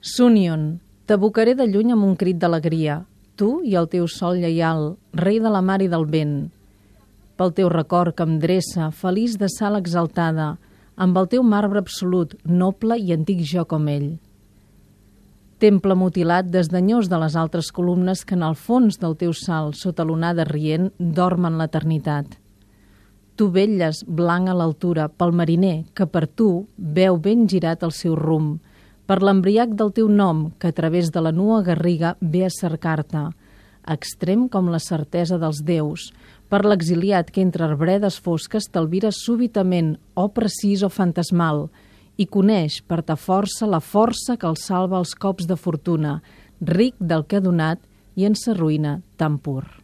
Sunion, t'abocaré de lluny amb un crit d'alegria, tu i el teu sol lleial, rei de la mar i del vent. Pel teu record que em dreça, feliç de sal exaltada, amb el teu marbre absolut, noble i antic jo com ell. Temple mutilat, desdenyós de les altres columnes que en el fons del teu sal, sota l'onada rient, dormen l'eternitat. Tu velles, blanc a l'altura, pel mariner, que per tu veu ben girat el seu rumb, per l'embriac del teu nom, que a través de la nua garriga ve a cercar-te, extrem com la certesa dels déus, per l'exiliat que entre arbredes fosques t'alvira súbitament, o precís o fantasmal, i coneix per ta força la força que el salva als cops de fortuna, ric del que ha donat i en sa ruïna tan pur.